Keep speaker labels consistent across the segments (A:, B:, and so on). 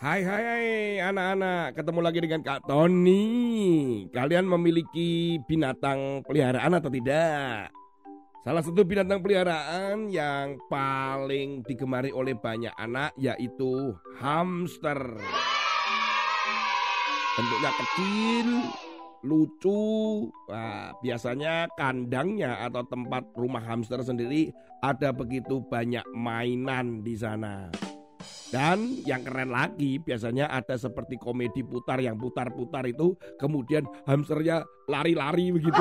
A: Hai hai hai anak-anak, ketemu lagi dengan Kak Tony. Kalian memiliki binatang peliharaan atau tidak? Salah satu binatang peliharaan yang paling digemari oleh banyak anak yaitu hamster. Bentuknya kecil, lucu. Nah, biasanya kandangnya atau tempat rumah hamster sendiri ada begitu banyak mainan di sana. Dan yang keren lagi biasanya ada seperti komedi putar yang putar-putar itu kemudian hamsternya lari-lari begitu.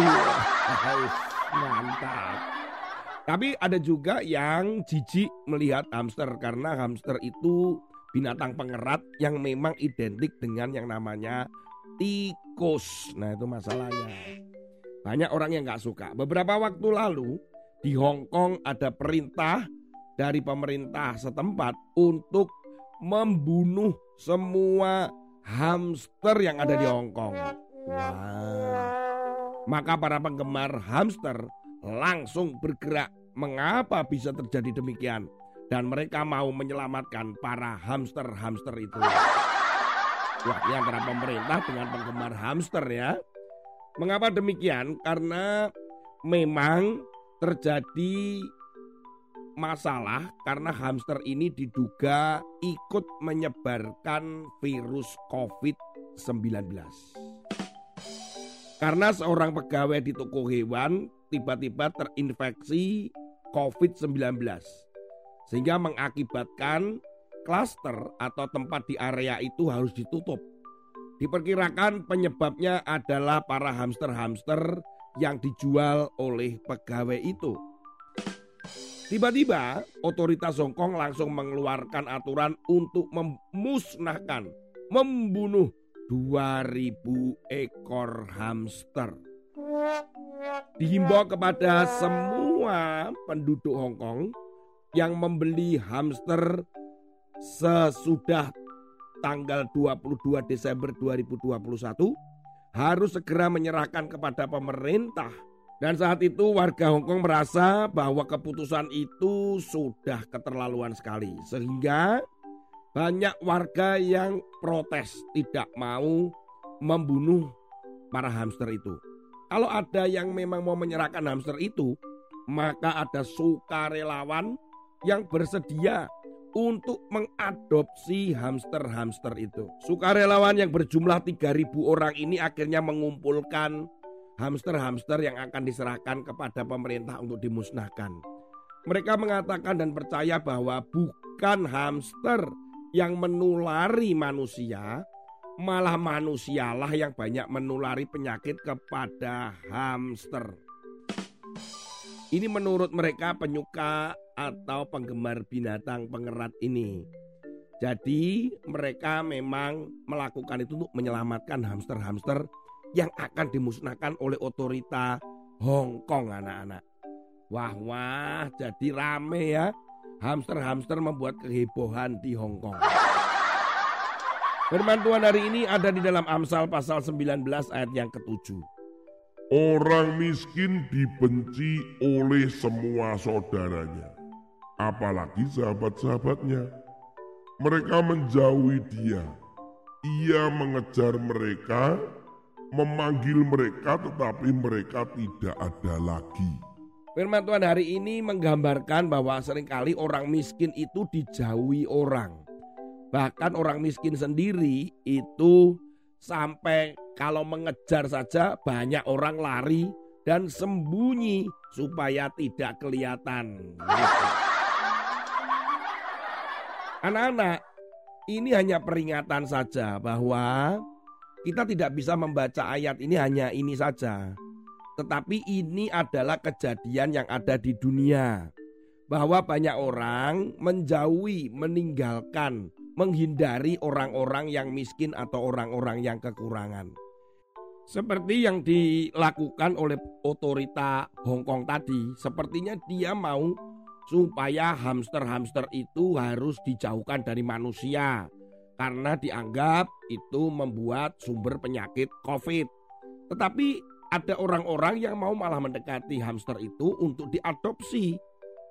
A: Mantap. Tapi ada juga yang jijik melihat hamster karena hamster itu binatang pengerat yang memang identik dengan yang namanya tikus. Nah itu masalahnya. Banyak orang yang nggak suka. Beberapa waktu lalu di Hong Kong ada perintah dari pemerintah setempat untuk membunuh semua hamster yang ada di Hong Kong. Wow. Maka para penggemar hamster langsung bergerak. Mengapa bisa terjadi demikian? Dan mereka mau menyelamatkan para hamster-hamster itu. Wah, ini antara pemerintah dengan penggemar hamster ya. Mengapa demikian? Karena memang terjadi masalah karena hamster ini diduga ikut menyebarkan virus COVID-19. Karena seorang pegawai di toko hewan tiba-tiba terinfeksi COVID-19 sehingga mengakibatkan klaster atau tempat di area itu harus ditutup. Diperkirakan penyebabnya adalah para hamster-hamster yang dijual oleh pegawai itu. Tiba-tiba otoritas Hongkong langsung mengeluarkan aturan untuk memusnahkan, membunuh 2000 ekor hamster. Dihimbau kepada semua penduduk Hongkong yang membeli hamster sesudah tanggal 22 Desember 2021 harus segera menyerahkan kepada pemerintah dan saat itu warga Hongkong merasa bahwa keputusan itu sudah keterlaluan sekali. Sehingga banyak warga yang protes tidak mau membunuh para hamster itu. Kalau ada yang memang mau menyerahkan hamster itu, maka ada sukarelawan yang bersedia untuk mengadopsi hamster-hamster itu. Sukarelawan yang berjumlah 3000 orang ini akhirnya mengumpulkan hamster-hamster yang akan diserahkan kepada pemerintah untuk dimusnahkan. Mereka mengatakan dan percaya bahwa bukan hamster yang menulari manusia, malah manusialah yang banyak menulari penyakit kepada hamster. Ini menurut mereka penyuka atau penggemar binatang pengerat ini. Jadi mereka memang melakukan itu untuk menyelamatkan hamster-hamster yang akan dimusnahkan oleh otorita Hong Kong anak-anak. Wah wah jadi rame ya. Hamster-hamster membuat kehebohan di Hong Kong. Firman Tuhan hari ini ada di dalam Amsal pasal 19 ayat yang ketujuh.
B: Orang miskin dibenci oleh semua saudaranya, apalagi sahabat-sahabatnya. Mereka menjauhi dia. Ia mengejar mereka memanggil mereka tetapi mereka tidak ada lagi.
A: Firman Tuhan hari ini menggambarkan bahwa sering kali orang miskin itu dijauhi orang. Bahkan orang miskin sendiri itu sampai kalau mengejar saja banyak orang lari dan sembunyi supaya tidak kelihatan. Anak-anak, ini hanya peringatan saja bahwa kita tidak bisa membaca ayat ini hanya ini saja. Tetapi ini adalah kejadian yang ada di dunia. Bahwa banyak orang menjauhi, meninggalkan, menghindari orang-orang yang miskin atau orang-orang yang kekurangan. Seperti yang dilakukan oleh otorita Hong Kong tadi, sepertinya dia mau supaya hamster-hamster itu harus dijauhkan dari manusia karena dianggap itu membuat sumber penyakit COVID. Tetapi ada orang-orang yang mau malah mendekati hamster itu untuk diadopsi.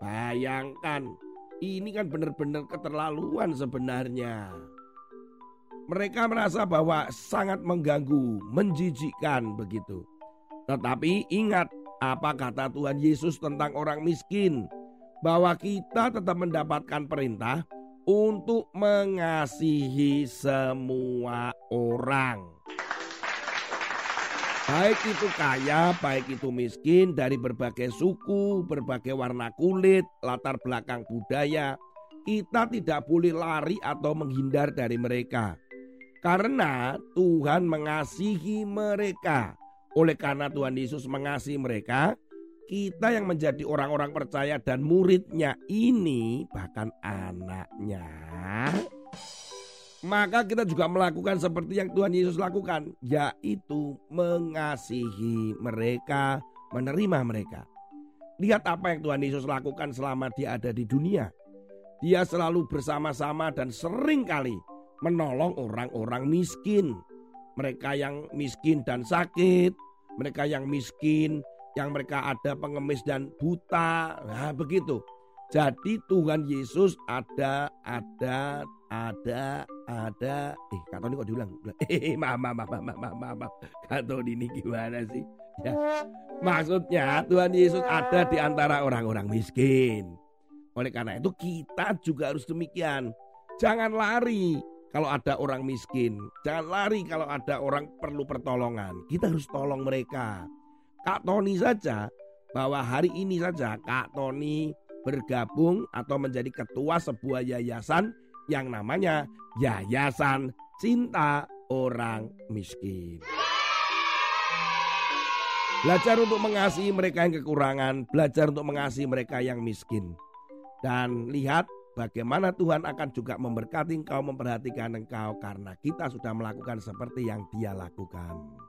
A: Bayangkan, ini kan benar-benar keterlaluan sebenarnya. Mereka merasa bahwa sangat mengganggu, menjijikkan begitu. Tetapi ingat apa kata Tuhan Yesus tentang orang miskin? Bahwa kita tetap mendapatkan perintah untuk mengasihi semua orang. Baik itu kaya, baik itu miskin, dari berbagai suku, berbagai warna kulit, latar belakang budaya, kita tidak boleh lari atau menghindar dari mereka. Karena Tuhan mengasihi mereka. Oleh karena Tuhan Yesus mengasihi mereka, kita yang menjadi orang-orang percaya dan muridnya ini bahkan anaknya maka kita juga melakukan seperti yang Tuhan Yesus lakukan, yaitu mengasihi mereka, menerima mereka. Lihat apa yang Tuhan Yesus lakukan selama dia ada di dunia. Dia selalu bersama-sama dan sering kali menolong orang-orang miskin. Mereka yang miskin dan sakit, mereka yang miskin, yang mereka ada pengemis dan buta. Nah, begitu. Jadi Tuhan Yesus ada, ada, ada, ada. Eh, Tony kok diulang? Eh, maaf, maaf, maaf, maaf, maaf, maaf. Kak Tony ini gimana sih? Ya. Maksudnya Tuhan Yesus ada di antara orang-orang miskin. Oleh karena itu kita juga harus demikian. Jangan lari kalau ada orang miskin. Jangan lari kalau ada orang perlu pertolongan. Kita harus tolong mereka. Kak Tony saja bahwa hari ini saja Kak Tony bergabung atau menjadi ketua sebuah yayasan yang namanya Yayasan Cinta Orang Miskin. Belajar untuk mengasihi mereka yang kekurangan, belajar untuk mengasihi mereka yang miskin. Dan lihat bagaimana Tuhan akan juga memberkati engkau, memperhatikan engkau karena kita sudah melakukan seperti yang dia lakukan.